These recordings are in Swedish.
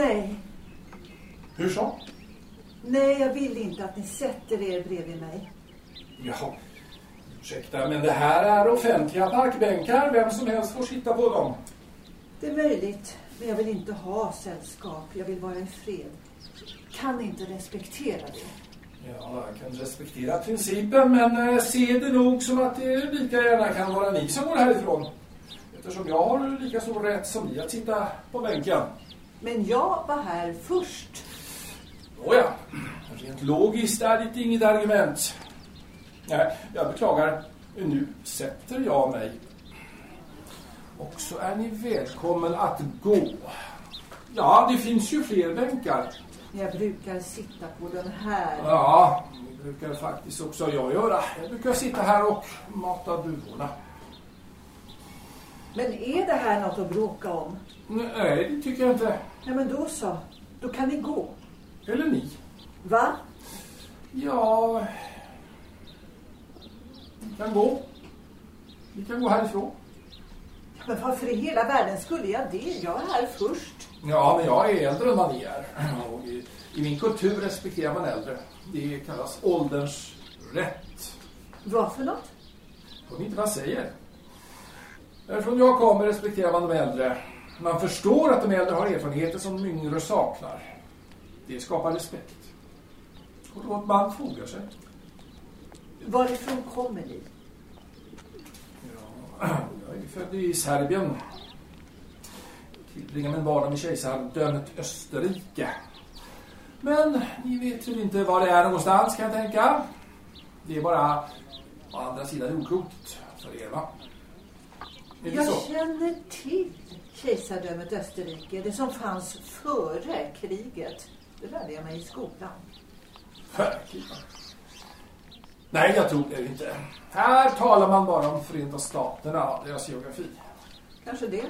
Nej, Hur så? nej jag vill inte att ni sätter er bredvid mig. Jaha. Ursäkta, men det här är offentliga parkbänkar. Vem som helst får sitta på dem. Det är möjligt, men jag vill inte ha sällskap. Jag vill vara i fred. Kan inte respektera det? Ja, jag kan respektera principen, men eh, se det nog som att det lika gärna kan vara ni som går härifrån. Eftersom jag har lika stor rätt som ni att sitta på bänken. Men jag var här först. Nåja, rent logiskt är det inget argument. Nej, jag beklagar. Nu sätter jag mig. Och så är ni välkommen att gå. Ja, det finns ju fler bänkar. Jag brukar sitta på den här. Ja, det brukar faktiskt också jag göra. Jag brukar sitta här och mata duvorna. Men är det här något att bråka om? Nej, det tycker jag inte. Ja, men då så. Då kan ni gå. Eller ni. Va? Ja... Vi kan gå. Vi kan gå härifrån. Men varför i hela världen skulle jag det? Jag är här först. Ja, men jag är äldre än vad ni är. Och i, I min kultur respekterar man äldre. Det kallas ålderns rätt. Vad för något? Hör ni inte vad jag säger? Därifrån jag kommer respekterar man de äldre. Man förstår att de äldre har erfarenheter som de yngre saknar. Det skapar respekt. Och ett man fogar sig. Varifrån kommer ni? Ja, jag är född i Serbien. Tillbringar min barndom i kejsardömet Österrike. Men ni vet väl inte var det är någonstans kan jag tänka. Det är bara på andra sidan jordklotet för er va? Är Jag känner till kejsardömet Österrike. Det som fanns före kriget. Det lärde jag mig i skolan. Verkligen. Nej, jag tror det inte. Här talar man bara om Förenta Staterna och deras geografi. Kanske det.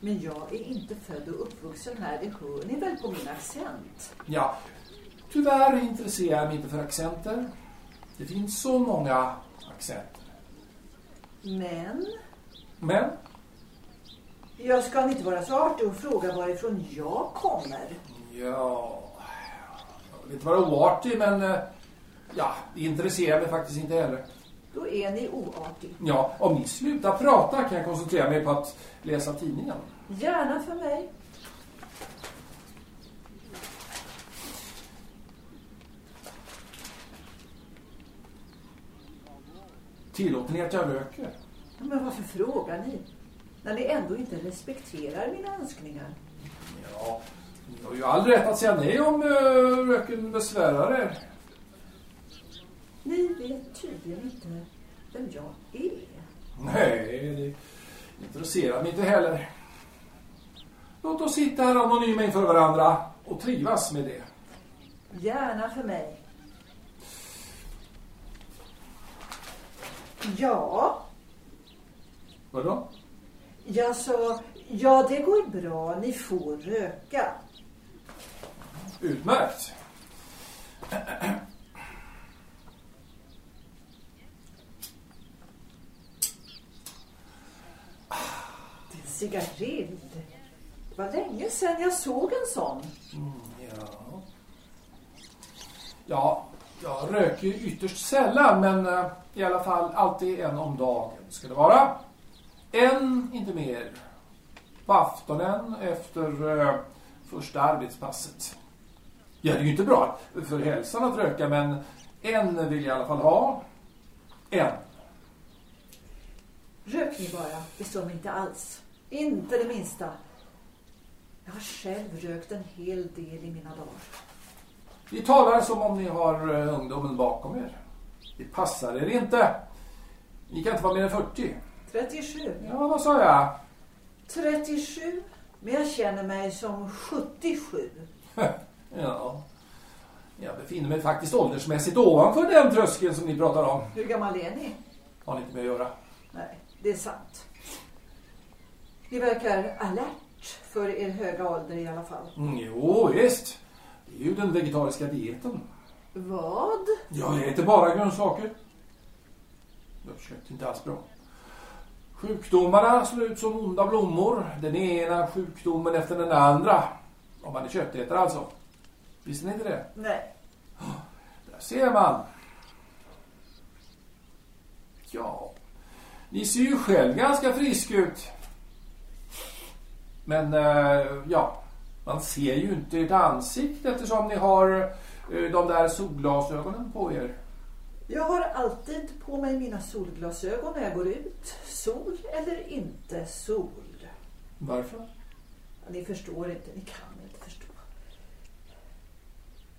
Men jag är inte född och uppvuxen här. Det hör ni väl på min accent? Ja, tyvärr intresserar jag mig inte för accenter. Det finns så många accenter. Men Men, jag ska inte vara så artig och fråga varifrån jag kommer. ja... Jag vill inte vara oartig, men... eh, Ja, det intresserar mig faktiskt inte heller. Då är ni oartig. Ja, om ni slutar prata kan jag koncentrera mig på att läsa tidningen. Gärna för mig. Tillåter ni att jag röker? Men varför frågar ni? När ni ändå inte respekterar mina önskningar. Ja, ni har ju all rätt att säga nej om uh, röken besvärar er. Ni vet tydligen inte vem jag är. Nej, det intresserar mig inte heller. Låt oss sitta här anonyma inför varandra och trivas med det. Gärna för mig. Ja, Vadå? jag sa, ja det går bra, ni får röka. Utmärkt. En cigarill. Det var länge sedan jag såg en sån. Ja. Ja, jag röker ytterst sällan men eh, i alla fall alltid en om dagen ska det vara. En, inte mer. På aftonen efter eh, första arbetspasset. Ja, det är ju inte bra för hälsan att röka men en vill jag i alla fall ha. En. Rök ni bara, det står mig inte alls. Inte det minsta. Jag har själv rökt en hel del i mina dagar. Ni talar som om ni har eh, ungdomen bakom er. Det passar er inte. Ni kan inte vara mer än 40. 37. Ja, vad sa jag? 37. Men jag känner mig som 77. Ja. Jag befinner mig faktiskt åldersmässigt ovanför den tröskeln som ni pratar om. Hur gammal är ni? Har ni inte med att göra. Nej, det är sant. Ni verkar alert för er höga ålder i alla fall. Mm, jo, visst. Det är ju den vegetariska dieten. Vad? Jag äter bara grönsaker. Jag kött inte alls bra. Sjukdomarna slår ut som onda blommor. Den ena sjukdomen efter den andra. Om man är köttätare alltså. Visste ni inte det? Nej. Där ser man. Ja, ni ser ju själv ganska frisk ut. Men, eh, ja, man ser ju inte ert ansikte eftersom ni har eh, de där solglasögonen på er. Jag har alltid på mig mina solglasögon när jag går ut. Sol eller inte sol. Varför? Ni förstår inte, ni kan inte förstå.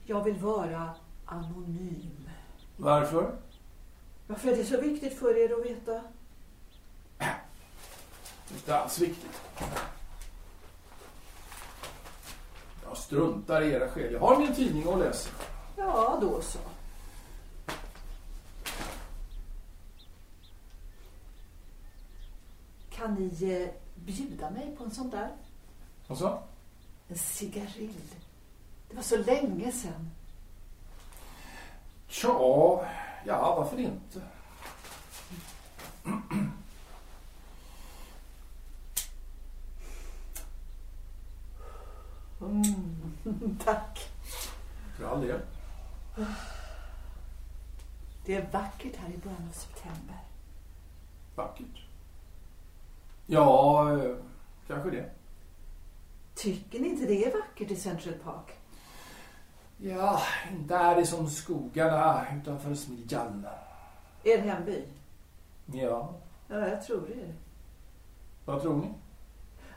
Jag vill vara anonym. Varför? Varför är det så viktigt för er att veta? Inte alls viktigt. Jag struntar i era skäl. Jag har min tidning och läser. Ja, då så. Kan ni eh, bjuda mig på en sån där? Och så? En cigarill. Det var så länge sedan. Tja, ja varför inte? Mm, tack. För all del. Det är vackert här i början av september. Vackert. Ja, eh, kanske det. Tycker ni inte det är vackert i Central Park? Ja, inte är det som skogarna utanför Smiljan. Er hemby? Ja, Ja, jag tror det. vad tror ni?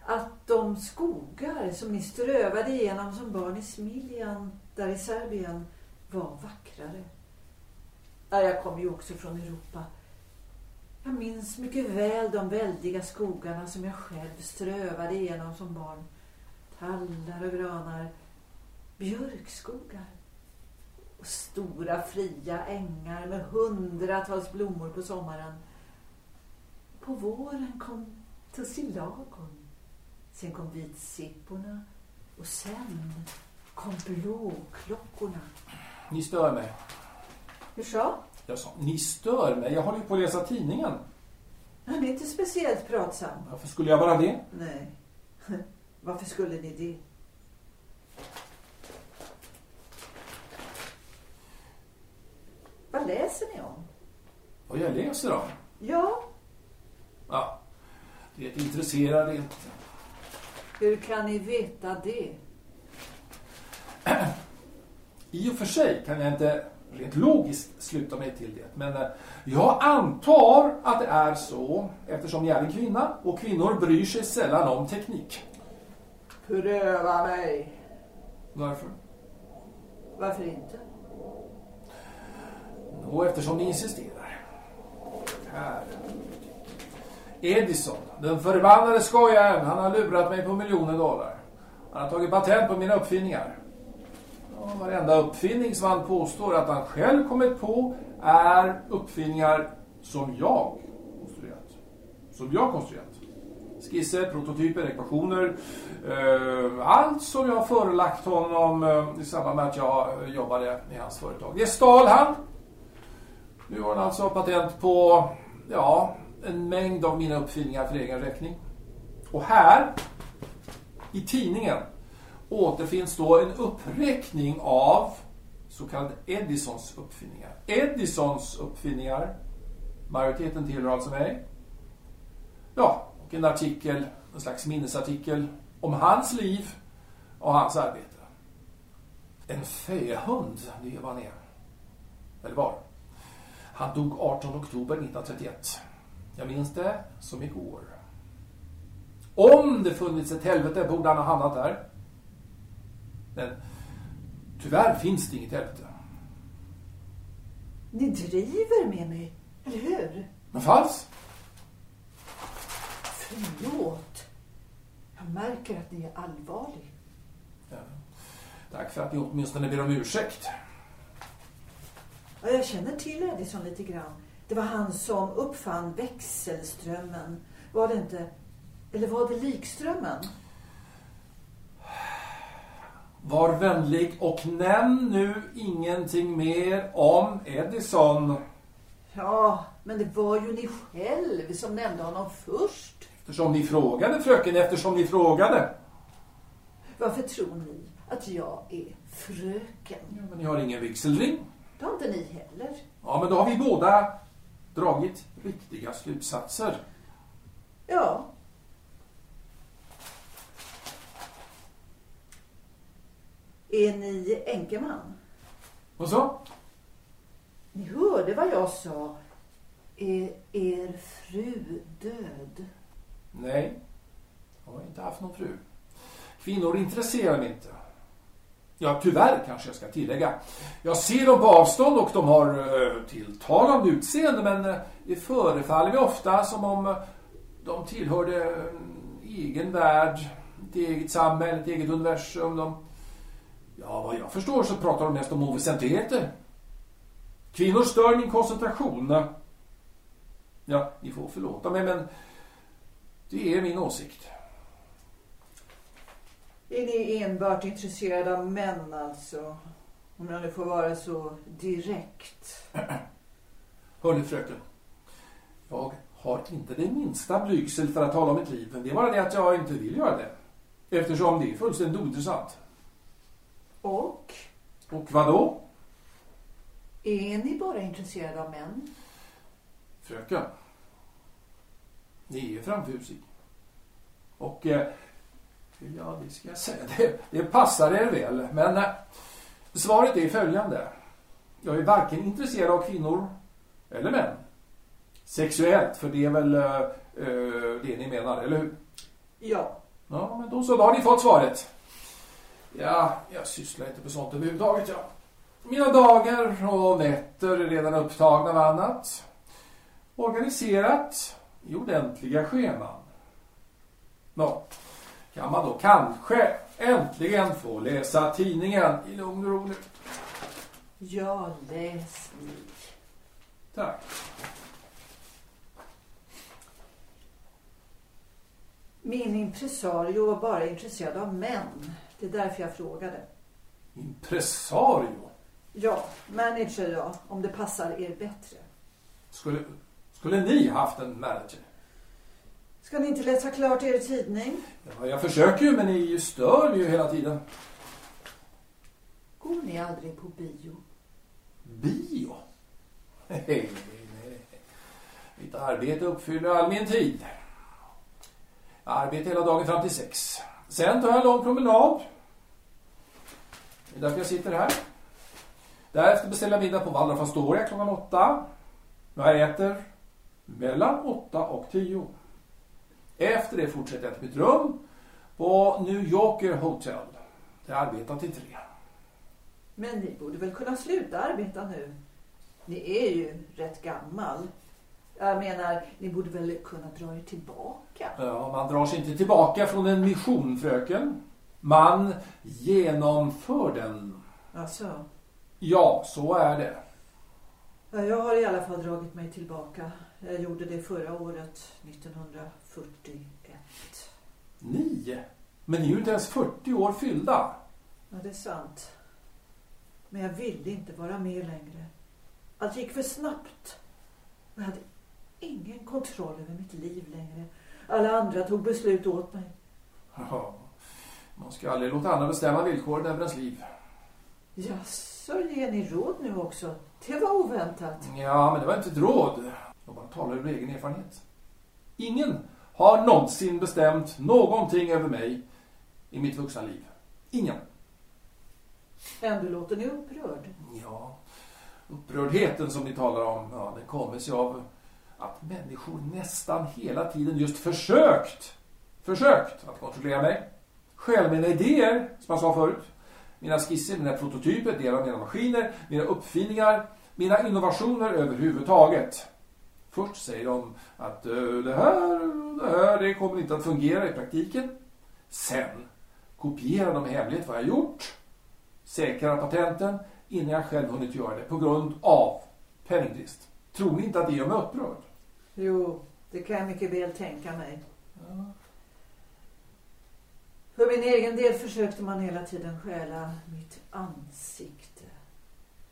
Att de skogar som ni strövade igenom som barn i Smiljan, där i Serbien, var vackrare. Ja, jag kommer ju också från Europa. Jag minns mycket väl de väldiga skogarna som jag själv strövade igenom som barn. Tallar och granar, björkskogar och stora fria ängar med hundratals blommor på sommaren. På våren kom tussilagon. Sen kom vitsipporna och sen kom blåklockorna. Ni stör mig. Hur så? Jag sa, ni stör mig. Jag håller ju på att läsa tidningen. Han är inte speciellt pratsam. Varför skulle jag vara det? Nej. Varför skulle ni det? Vad läser ni om? Vad jag läser om? Ja, Ja, det intresserar inte. hur kan ni veta det? I och för sig kan jag inte rent logiskt sluta mig till det. Men eh, jag antar att det är så eftersom jag är en kvinna och kvinnor bryr sig sällan om teknik. Pröva mig. Varför? Varför inte? Och eftersom ni insisterar. Här. Edison, den förbannade skojaren, han har lurat mig på miljoner dollar. Han har tagit patent på mina uppfinningar. Ja, varenda uppfinning som han påstår att han själv kommit på är uppfinningar som jag konstruerat. Som jag konstruerat. Skisser, prototyper, ekvationer. Eh, allt som jag förelagt honom eh, i samband med att jag eh, jobbade i hans företag. Det stal han. Nu har han alltså patent på, ja, en mängd av mina uppfinningar för egen räkning. Och här, i tidningen, återfinns då en uppräkning av så kallade Edisons uppfinningar. Edisons uppfinningar, majoriteten tillhör alltså mig. Ja, och en artikel, en slags minnesartikel om hans liv och hans arbete. En fähund, det är vad han är. Eller var. Han dog 18 oktober 1931. Jag minns det som igår. Om det funnits ett helvete borde han ha hamnat där. Men tyvärr finns det inget helvete. Ni driver med mig, eller hur? Men falskt? Förlåt. Jag märker att ni är allvarlig. Ja. Tack för att ni åtminstone ber om ursäkt. Ja, jag känner till Edison lite grann. Det var han som uppfann växelströmmen. Var det inte? Eller var det likströmmen? Var vänlig och nämn nu ingenting mer om Edison. Ja, men det var ju ni själv som nämnde honom först. Eftersom ni frågade, fröken, eftersom ni frågade. Varför tror ni att jag är fröken? Ja, men ni har ingen vigselring. Det har inte ni heller. Ja, men då har vi båda dragit riktiga slutsatser. Ja. Är ni enkeman? Och så? Ni hörde vad jag sa. Är er fru död? Nej, jag har inte haft någon fru. Kvinnor intresserar mig inte. Ja, tyvärr kanske jag ska tillägga. Jag ser dem på avstånd och de har eh, tilltalande utseende men eh, det förefaller mig ofta som om de tillhörde en egen värld, ett eget samhälle, ett eget universum. De, ja, vad jag förstår så pratar de mest om oväsentligheter. Kvinnor stör min koncentration. Ja, ni får förlåta mig men det är min åsikt. Är ni enbart intresserade av män alltså? Om jag nu får vara så direkt. Hörni fröken. Jag har inte det minsta blygsel för att tala om mitt liv. Det är bara det att jag inte vill göra det. Eftersom det är fullständigt ointressant. Och? Och vad då? Är ni bara intresserade av män? Fröken. Ni är framfusig. Och eh, ja, det ska jag säga. Det, det passar er väl. Men eh, svaret är följande. Jag är varken intresserad av kvinnor eller män. Sexuellt, för det är väl eh, eh, det ni menar, eller hur? Ja. Ja, men då så, då har ni fått svaret. Ja, jag sysslar inte med sånt överhuvudtaget, ja. Mina dagar och nätter är redan upptagna av annat. Organiserat i ordentliga scheman. Nå, kan man då kanske äntligen få läsa tidningen i lugn och ro nu? Ja, läs ni. Tack. Min impresario var bara intresserad av män. Det är därför jag frågade. Impresario? Ja, manager ja, om det passar er bättre. Skulle, skulle ni haft en manager? Ska ni inte läsa klart er tidning? Ja, jag försöker ju, men ni stör ju hela tiden. Går ni aldrig på bio? Bio? Nej, nej, nej. Mitt arbete uppfyller all min tid. Jag arbetar hela dagen fram till sex. Sen tar jag en lång promenad. Det är därför jag sitter här. Därefter beställer jag middag på Waldorf Astoria klockan åtta. Jag äter mellan åtta och tio. Efter det fortsätter jag till mitt rum på New Yorker Hotel. Där jag arbetar till tre. Men ni borde väl kunna sluta arbeta nu? Ni är ju rätt gammal. Jag menar, ni borde väl kunna dra er tillbaka? Ja, man drar sig inte tillbaka från en mission, fröken. Man genomför den. Alltså, Ja, så är det. ja, jag har i alla fall dragit mig tillbaka. Jag gjorde det förra året, 1941. Ni? Men ni är ju inte ens 40 år fyllda. Ja, det är sant. Men jag ville inte vara med längre. Allt gick för snabbt. Jag hade ingen kontroll över mitt liv längre. Alla andra tog beslut åt mig. Ja, man ska aldrig låta andra bestämma villkoren över ens liv. Jaså, ger ni råd nu också? Det var oväntat. Ja, men det var inte ett råd. Jag bara talar ur egen erfarenhet. Ingen har någonsin bestämt någonting över mig i mitt vuxna liv. Ingen. Ändå låter ni upprörd. Ja, upprördheten som ni talar om, ja, den kommer sig av att människor nästan hela tiden just försökt, försökt att kontrollera mig. Själv mina idéer, som jag sa förut. Mina skisser, mina prototyper, delar av mina maskiner, mina uppfinningar, mina innovationer överhuvudtaget. Först säger de att eh, det här, det här, det kommer inte att fungera i praktiken. Sen kopierar de i hemlighet vad jag gjort säkrar patenten innan jag själv hunnit göra det på grund av penningbrist. Tror ni inte att det gör mig upprörd? Jo, det kan jag mycket väl tänka mig. För min egen del försökte man hela tiden stjäla mitt ansikte.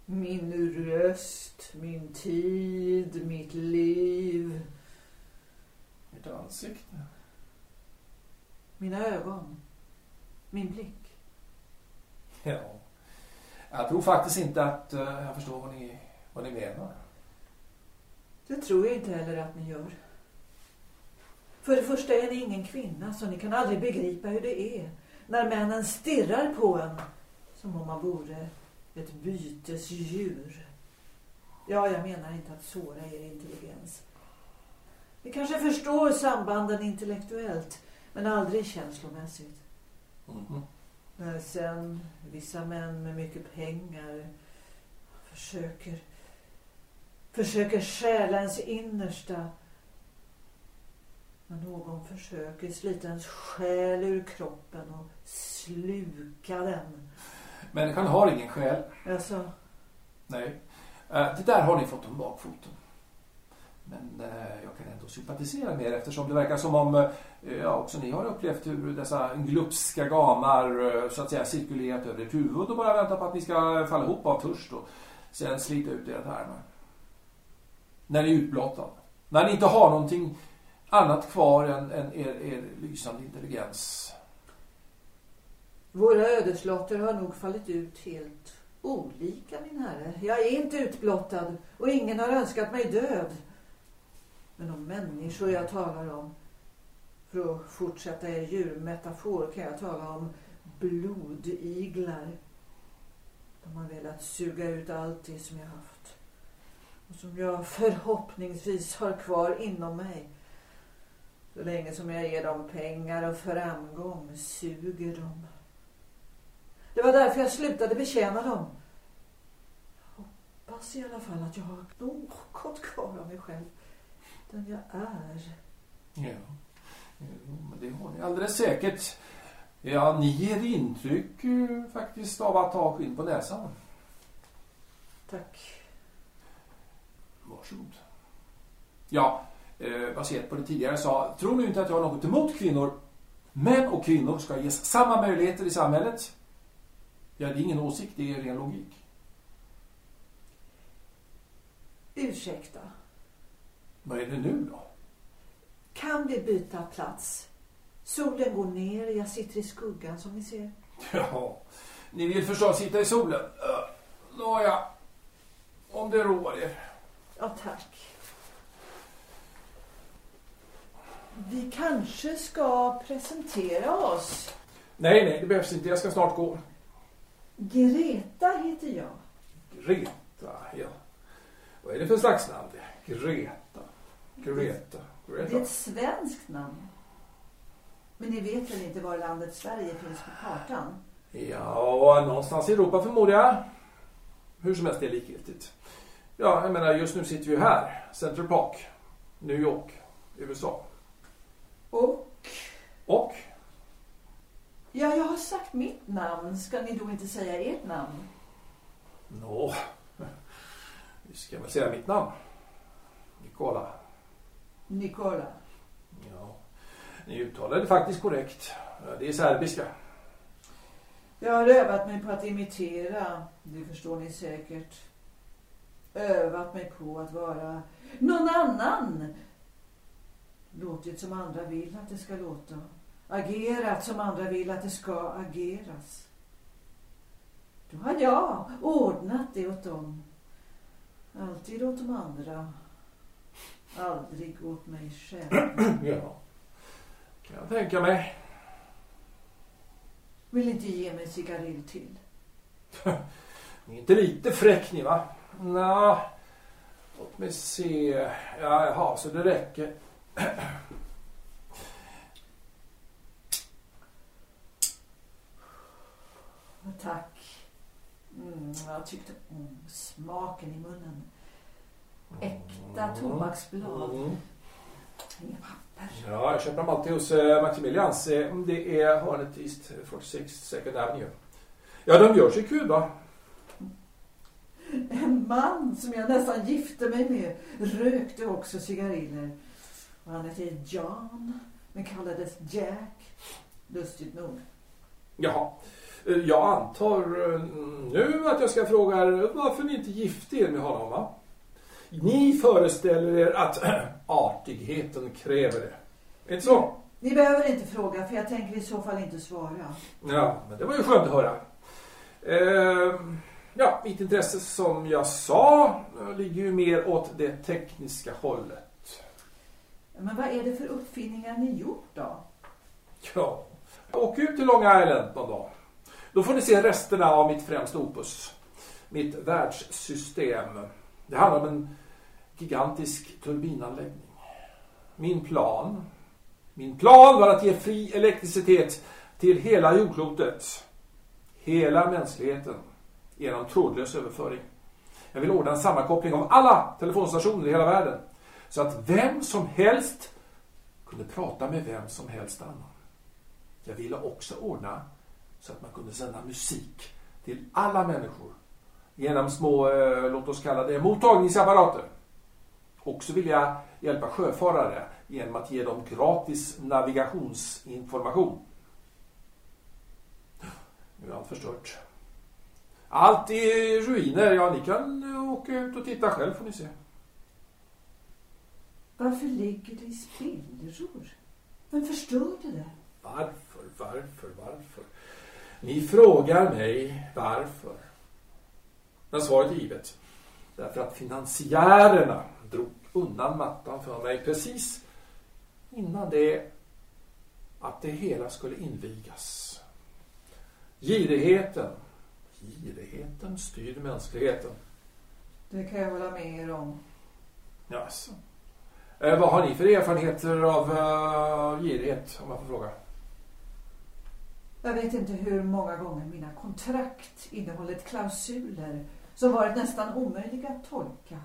Min röst, min tid, mitt liv, Mitt ansikte? mina ögon, min blick. Ja. Jag tror faktiskt inte att uh, jag förstår vad ni, vad ni menar. Det tror jag inte heller att ni gör. För det första är ni ingen kvinna så ni kan aldrig begripa hur det är när männen stirrar på en som om man vore ett bytesdjur. Ja, jag menar inte att såra er intelligens. Ni kanske förstår sambanden intellektuellt men aldrig känslomässigt. Mhm. Men sen vissa män med mycket pengar försöker försöker stjäla ens innersta. När någon försöker slita ens själ ur kroppen och sluka den. Människan har ingen själ. Alltså, Nej. Eh, Det där har ni fått om bakfoten. Men eh, jag kan ändå sympatisera med er eftersom det verkar som om eh, ja, också ni har upplevt hur dessa glupska gamar så att säga cirkulerat över ert huvud och bara väntar på att ni ska falla ihop av törst och sen slita ut era tarmar. När ni är utblottad. När ni inte har någonting annat kvar än, än er, er lysande intelligens. våra ödeslotter har nog fallit ut helt olika min herre. Jag är inte utblottad och ingen har önskat mig död. Men de människor jag talar om, för att fortsätta er djurmetafor kan jag tala om blodiglar. De har velat suga ut allt det som jag haft. Och som jag förhoppningsvis har kvar inom mig. Så länge som jag ger dem pengar och framgång suger de. Det var därför jag slutade betjäna dem. Jag hoppas i alla fall att jag har något kvar av mig själv. Den jag är. Ja, men det har ni alldeles säkert. Ja, ni ger intryck eh, faktiskt av att ha skinn på näsan. Tack. Varsågod. Ja, eh, baserat på det tidigare sa, tror nu inte att jag har något emot kvinnor. Män och kvinnor ska ges samma möjligheter i samhället. Ja, det är ingen åsikt, det är ren logik. Ursäkta. Vad är det nu då? Kan vi byta plats? Solen går ner, jag sitter i skuggan som ni ser. Ja, ni vill förstås sitta i solen. Nåja, om det roar er. Ja, tack. Vi kanske ska presentera oss. Nej, nej, det behövs inte. Jag ska snart gå. Greta heter jag. Greta, ja. Vad är det för slags namn? det? Greta. Greta. Det är Greta. ett svenskt namn. Men ni vet väl inte var landet Sverige finns på kartan? Ja, någonstans i Europa förmodar jag. Hur som helst, det är likgiltigt. Ja, jag menar, just nu sitter vi ju här. Central Park. New York. USA. Och? Och? Ja, jag har sagt mitt namn. Ska ni då inte säga ert namn? Nå, vi ska väl säga mitt namn. Nicola. Nikola. Ja, ni uttalade det faktiskt korrekt. Det är serbiska. Jag har övat mig på att imitera. Det förstår ni säkert. Övat mig på att vara någon annan. Låtit som andra vill att det ska låta. Agerat som andra vill att det ska ageras. Då har jag ordnat det åt dem. Alltid åt de andra. Aldrig åt mig själv. Ja, kan jag tänka mig. Vill inte ge mig cigarill till. Ni är inte lite fräck ni va? Nå, låt mig se. Ja, jaha, så det räcker. Tack. Mm, jag tyckte om smaken i munnen. Äkta tobaksblad. Mm. Inga papper. Ja, jag köper dem alltid hos eh, Maximilians. Eh, Det är hörnet East 46 Second Avenue. Ja, de görs i Kuba. En man som jag nästan gifte mig med rökte också cigariller. Och han hette John, men kallades Jack. Lustigt nog. Jaha. Eh, Jag antar eh, nu att jag ska fråga er varför ni inte gifte er med honom va? Ni föreställer er att artigheten kräver det. Inte så? Ni behöver inte fråga för jag tänker i så fall inte svara. Ja, men det var ju skönt att höra. Eh, ja, mitt intresse som jag sa ligger ju mer åt det tekniska hållet. Men vad är det för uppfinningar ni gjort då? Ja, åk ut till Long Island någon dag. Då får ni se resterna av mitt främsta opus. Mitt världssystem. Det handlar om en gigantisk turbinanläggning. Min plan. Min plan var att ge fri elektricitet till hela jordklotet. Hela mänskligheten. Genom trådlös överföring. Jag vill ordna en sammankoppling av alla telefonstationer i hela världen. Så att vem som helst kunde prata med vem som helst annan. Jag ville också ordna så att man kunde sända musik till alla människor genom små, eh, låt oss kalla det, mottagningsapparater. Och så vill jag hjälpa sjöfarare genom att ge dem gratis navigationsinformation. Nu är allt förstört. Allt i ruiner. Ja, ni kan åka ut och titta själv får ni se. Varför ligger det i spillror? Vem förstörde det? Varför, varför, varför? Ni frågar mig varför. Men svaret är givet. Därför att finansiärerna drog undan mattan för mig precis innan det att det hela skulle invigas. Girigheten, girigheten styr mänskligheten. Det kan jag hålla med er om. Jaså. Eh, vad har ni för erfarenheter av uh, girighet, om jag får fråga? Jag vet inte hur många gånger mina kontrakt innehållit klausuler som varit nästan omöjliga att tolka.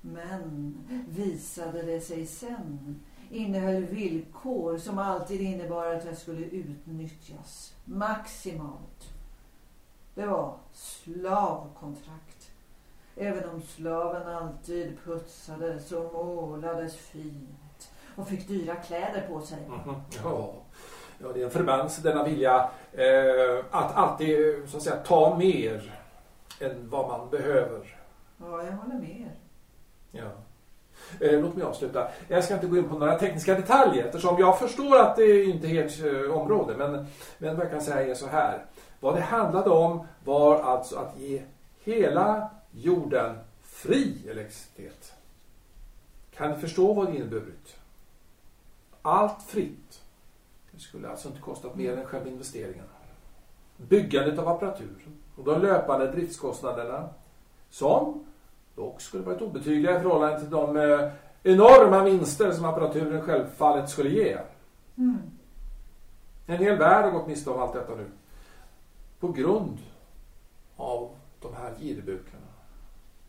Men visade det sig sen innehöll villkor som alltid innebar att jag skulle utnyttjas maximalt. Det var slavkontrakt. Även om slaven alltid putsades och målades fint och fick dyra kläder på sig. Mm. Ja. ja, det är en förbannelse denna vilja eh, att alltid så att säga ta mer än vad man behöver. Ja, jag håller med er. Ja. Eh, låt mig avsluta. Jag ska inte gå in på några tekniska detaljer eftersom jag förstår att det inte är ert eh, område. Men, men vad jag kan säga är så här. Vad det handlade om var alltså att ge hela jorden fri elektricitet. Kan ni förstå vad det inneburit? Allt fritt. Det skulle alltså inte kostat mer än själva investeringen. Byggandet av apparaturen och de löpande driftskostnaderna som dock skulle varit obetydliga i förhållande till de eh, enorma vinster som apparaturen självfallet skulle ge. Mm. En hel värld har gått miste om allt detta nu. På grund av de här girbukarna.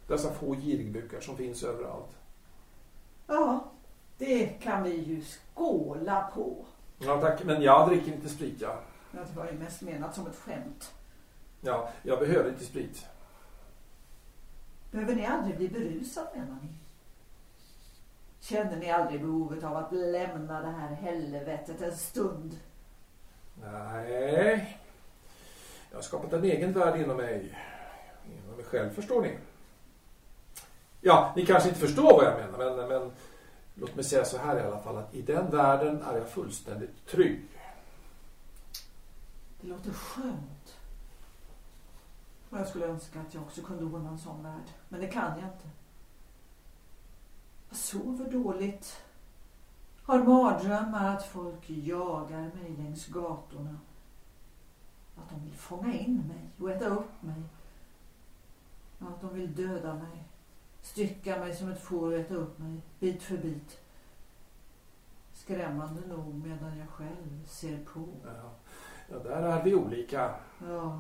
Dessa få girigbukar som finns överallt. Ja, det kan vi ju skåla på. Ja tack, men jag dricker inte sprit ja. Ja, det var ju mest menat som ett skämt. Ja, jag behöver inte sprit. Behöver ni aldrig bli berusad menar ni? Känner ni aldrig behovet av att lämna det här helvetet en stund? Nej. Jag har skapat en egen värld inom mig. Inom mig själv förstår ni. Ja, ni kanske inte förstår vad jag menar men, men låt mig säga så här i alla fall att i den världen är jag fullständigt trygg. Det låter skönt. Och jag skulle önska att jag också kunde ordna en sån värld. Men det kan jag inte. Jag sover dåligt. Har mardrömmar att folk jagar mig längs gatorna. Att de vill fånga in mig och äta upp mig. Att de vill döda mig. Stycka mig som ett får och äta upp mig bit för bit. Skrämmande nog medan jag själv ser på. Ja, ja där är vi olika. Ja.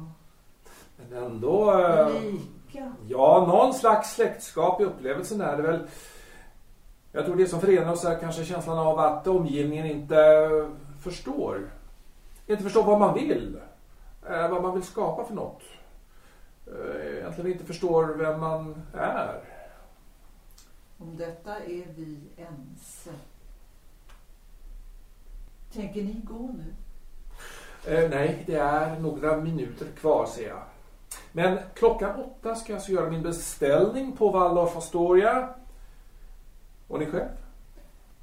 Men ändå... Eh, Lika? Ja, någon slags släktskap i upplevelsen är det väl. Jag tror det som förenar oss är kanske känslan av att omgivningen inte förstår. Inte förstår vad man vill. Eh, vad man vill skapa för något. Eh, egentligen inte förstår vem man är. Om detta är vi ense. Tänker ni gå nu? Eh, nej, det är några minuter kvar ser jag. Men klockan åtta ska jag alltså göra min beställning på Waldorf Astoria. Och ni själv?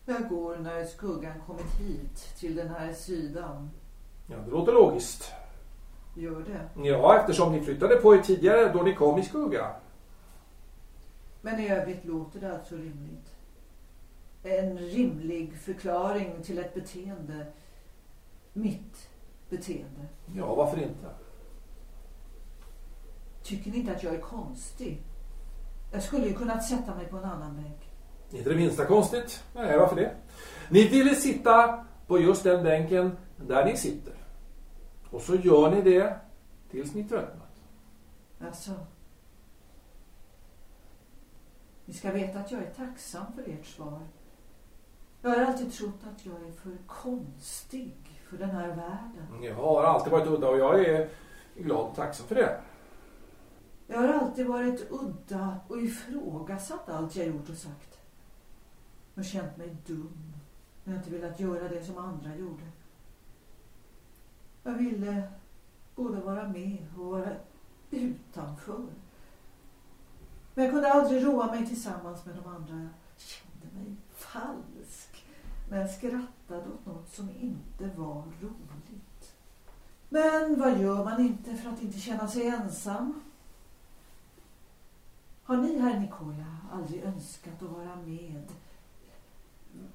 Jag går när skuggan kommit hit till den här sidan. Ja, det låter logiskt. Gör det. Ja, eftersom ni flyttade på er tidigare då ni kom i skugga. Men i övrigt låter det alltså rimligt. En rimlig förklaring till ett beteende. Mitt beteende. Ja, varför inte? Tycker ni inte att jag är konstig? Jag skulle ju kunnat sätta mig på en annan bänk. Inte det minsta konstigt. Nej, varför det? Ni ville sitta på just den bänken där ni sitter. Och så gör ni det tills ni tröttnat. Alltså. Ni ska veta att jag är tacksam för ert svar. Jag har alltid trott att jag är för konstig för den här världen. Jag har alltid varit udda och jag är glad och tacksam för det. Jag har alltid varit udda och ifrågasatt allt jag gjort och sagt. Och känt mig dum när jag inte velat göra det som andra gjorde. Jag ville både vara med och vara utanför. Men jag kunde aldrig roa mig tillsammans med de andra. Jag kände mig falsk när jag skrattade åt något som inte var roligt. Men vad gör man inte för att inte känna sig ensam? Har ni, herr Nikola, aldrig önskat att vara med?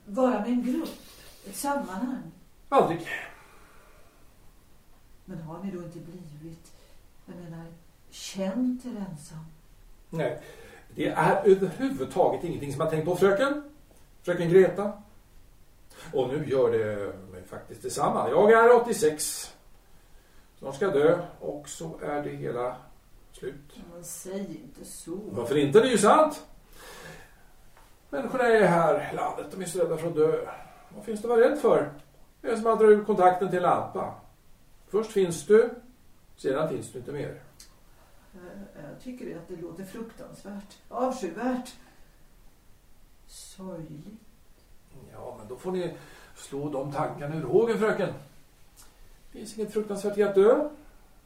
Vara med en grupp, ett sammanhang? Aldrig. Men har ni då inte blivit, jag menar, känt er ensam? Nej, det är överhuvudtaget ingenting som jag tänkt på fröken. Fröken Greta. Och nu gör det mig faktiskt detsamma. Jag är 86. Snart ska jag dö och så är det hela slut. Men säg inte så. Varför inte? Det är ju sant. Människorna det här landet, de är så rädda för att dö. Vad finns det att vara rädd för? Det är som att dra ur kontakten till en lampa. Först finns du, sedan finns du inte mer. Eh, Jag tycker att det låter fruktansvärt, avskyvärt, sorgligt. Ja, men då får ni slå de tankarna ur hågen, fröken. Det finns inget fruktansvärt i att dö.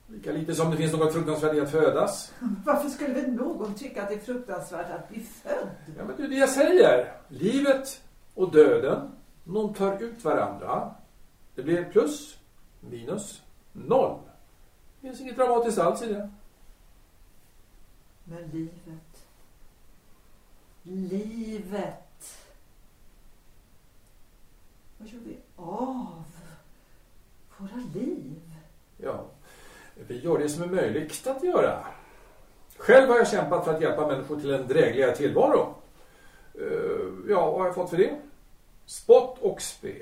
Lika lite som det finns något fruktansvärt i att födas. Varför skulle väl någon tycka att det är fruktansvärt att bli född? Ja, men det är det jag säger. Livet och döden, de tar ut varandra. Det blir plus, minus, noll. Det finns inget dramatiskt alls i det. Men livet. Livet. Vad gör vi av våra liv? Ja, vi gör det som är möjligt att göra. Själv har jag kämpat för att hjälpa människor till en drägligare tillvaro. Eh, Ja, vad har jag fått för det? Spott och spe.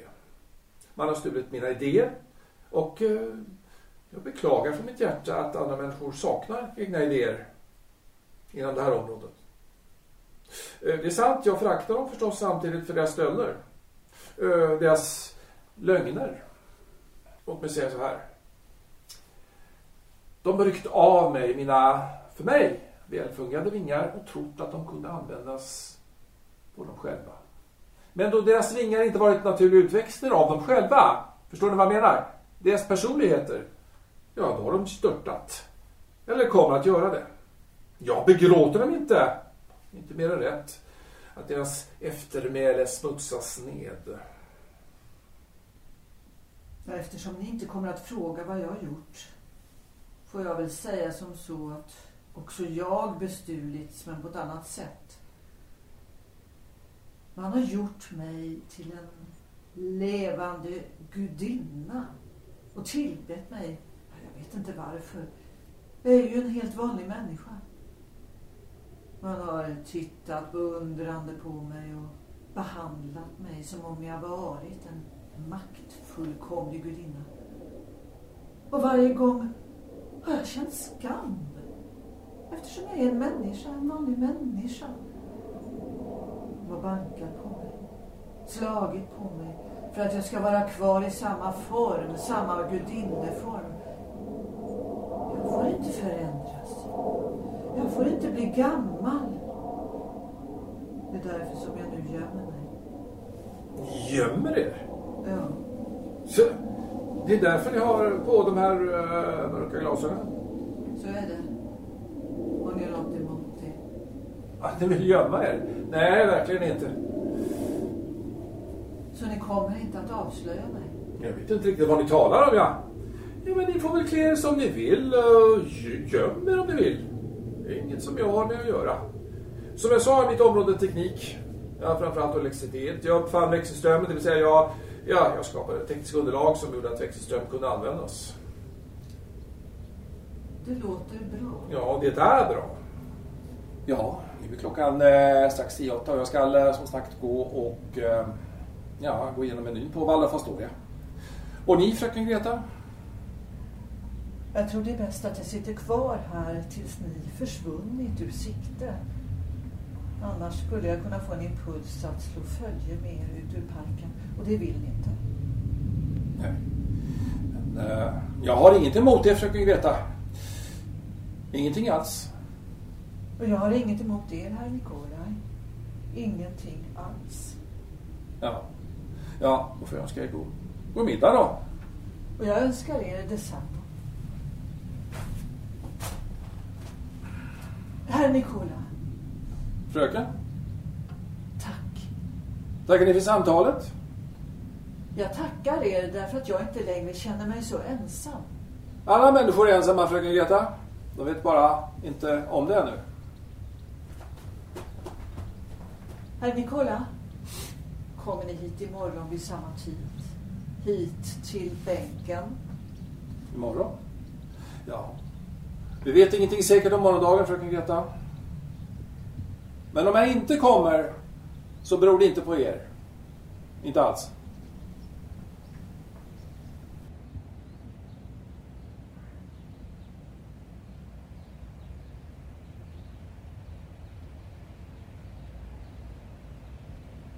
Man har stulit mina idéer och eh, jag beklagar från mitt hjärta att andra människor saknar egna idéer inom det här området. Eh, det är sant, jag föraktar dem förstås samtidigt för deras stölder. Eh, deras lögner. Låt mig säga så här. De har ryckt av mig mina, för mig, välfungerande vingar och trott att de kunde användas på dem själva. Men då deras vingar inte varit naturliga utväxter av dem själva, förstår ni vad jag menar? Deras personligheter, ja då har de störtat. Eller kommer att göra det. Jag begråter dem inte. Inte mer än rätt. Att deras eftermäle smutsas ned. Ja, Eftersom ni inte kommer att fråga vad jag har gjort får jag väl säga som så att också jag bestulits men på ett annat sätt. Man har gjort mig till en levande gudinna och tillbett mig. Jag vet inte varför. Jag är ju en helt vanlig människa. Man har tittat beundrande på mig och behandlat mig som om jag varit en maktfullkomlig gudinna. Och varje gång har jag känt skam. Eftersom jag är en människa, en vanlig människa. De har bankat på mig, slagit på mig för att jag ska vara kvar i samma form, samma gudinneform. Jag får inte förändras. Jag får inte bli gammal. Det är därför som jag nu gömmer mig. Gömmer er? Ja. Så, det är därför ni har på de här uh, mörka glasögonen? Så är det. Har ni något emot det? Att ni vill gömma er? Nej, verkligen inte. Så ni kommer inte att avslöja mig? Jag vet inte riktigt vad ni talar om, ja. Ja, men ni får väl klä er som ni vill. och Göm er om ni vill. Det är inget som jag har med att göra. Som jag sa i mitt område teknik, ja, framförallt elektricitet. Jag uppfann växelströmmen, det vill säga jag, ja, jag skapade ett tekniskt underlag som gjorde att växelström kunde användas. Det låter bra. Ja, det är bra. Ja, nu är klockan eh, strax 10 och jag ska eh, som sagt gå och eh, ja, gå igenom menyn på Waldorf Astoria. Och ni, fröken Greta? Jag tror det är bäst att jag sitter kvar här tills ni försvunnit ur sikte. Annars skulle jag kunna få en impuls att slå följe med er ut ur parken. Och det vill ni inte. Nej. Men, eh, jag har inget emot det, fröken Greta. Ingenting alls. Och jag har inget emot er, herr Nikolaj. Ingenting alls. Ja, ja då får jag önska er god, god middag då. Och jag önskar er detsamma. Herr Nikola, Fröken, tack. tackar ni för samtalet. Jag tackar er därför att jag inte längre känner mig så ensam. Alla människor är ensamma, fröken Greta. De vet bara inte om det ännu. Herr Nikola, kommer ni hit imorgon vid samma tid? Hit till bänken? Imorgon? Ja. Vi vet ingenting säkert om morgondagen, fröken Greta. Men om jag inte kommer så beror det inte på er. Inte alls.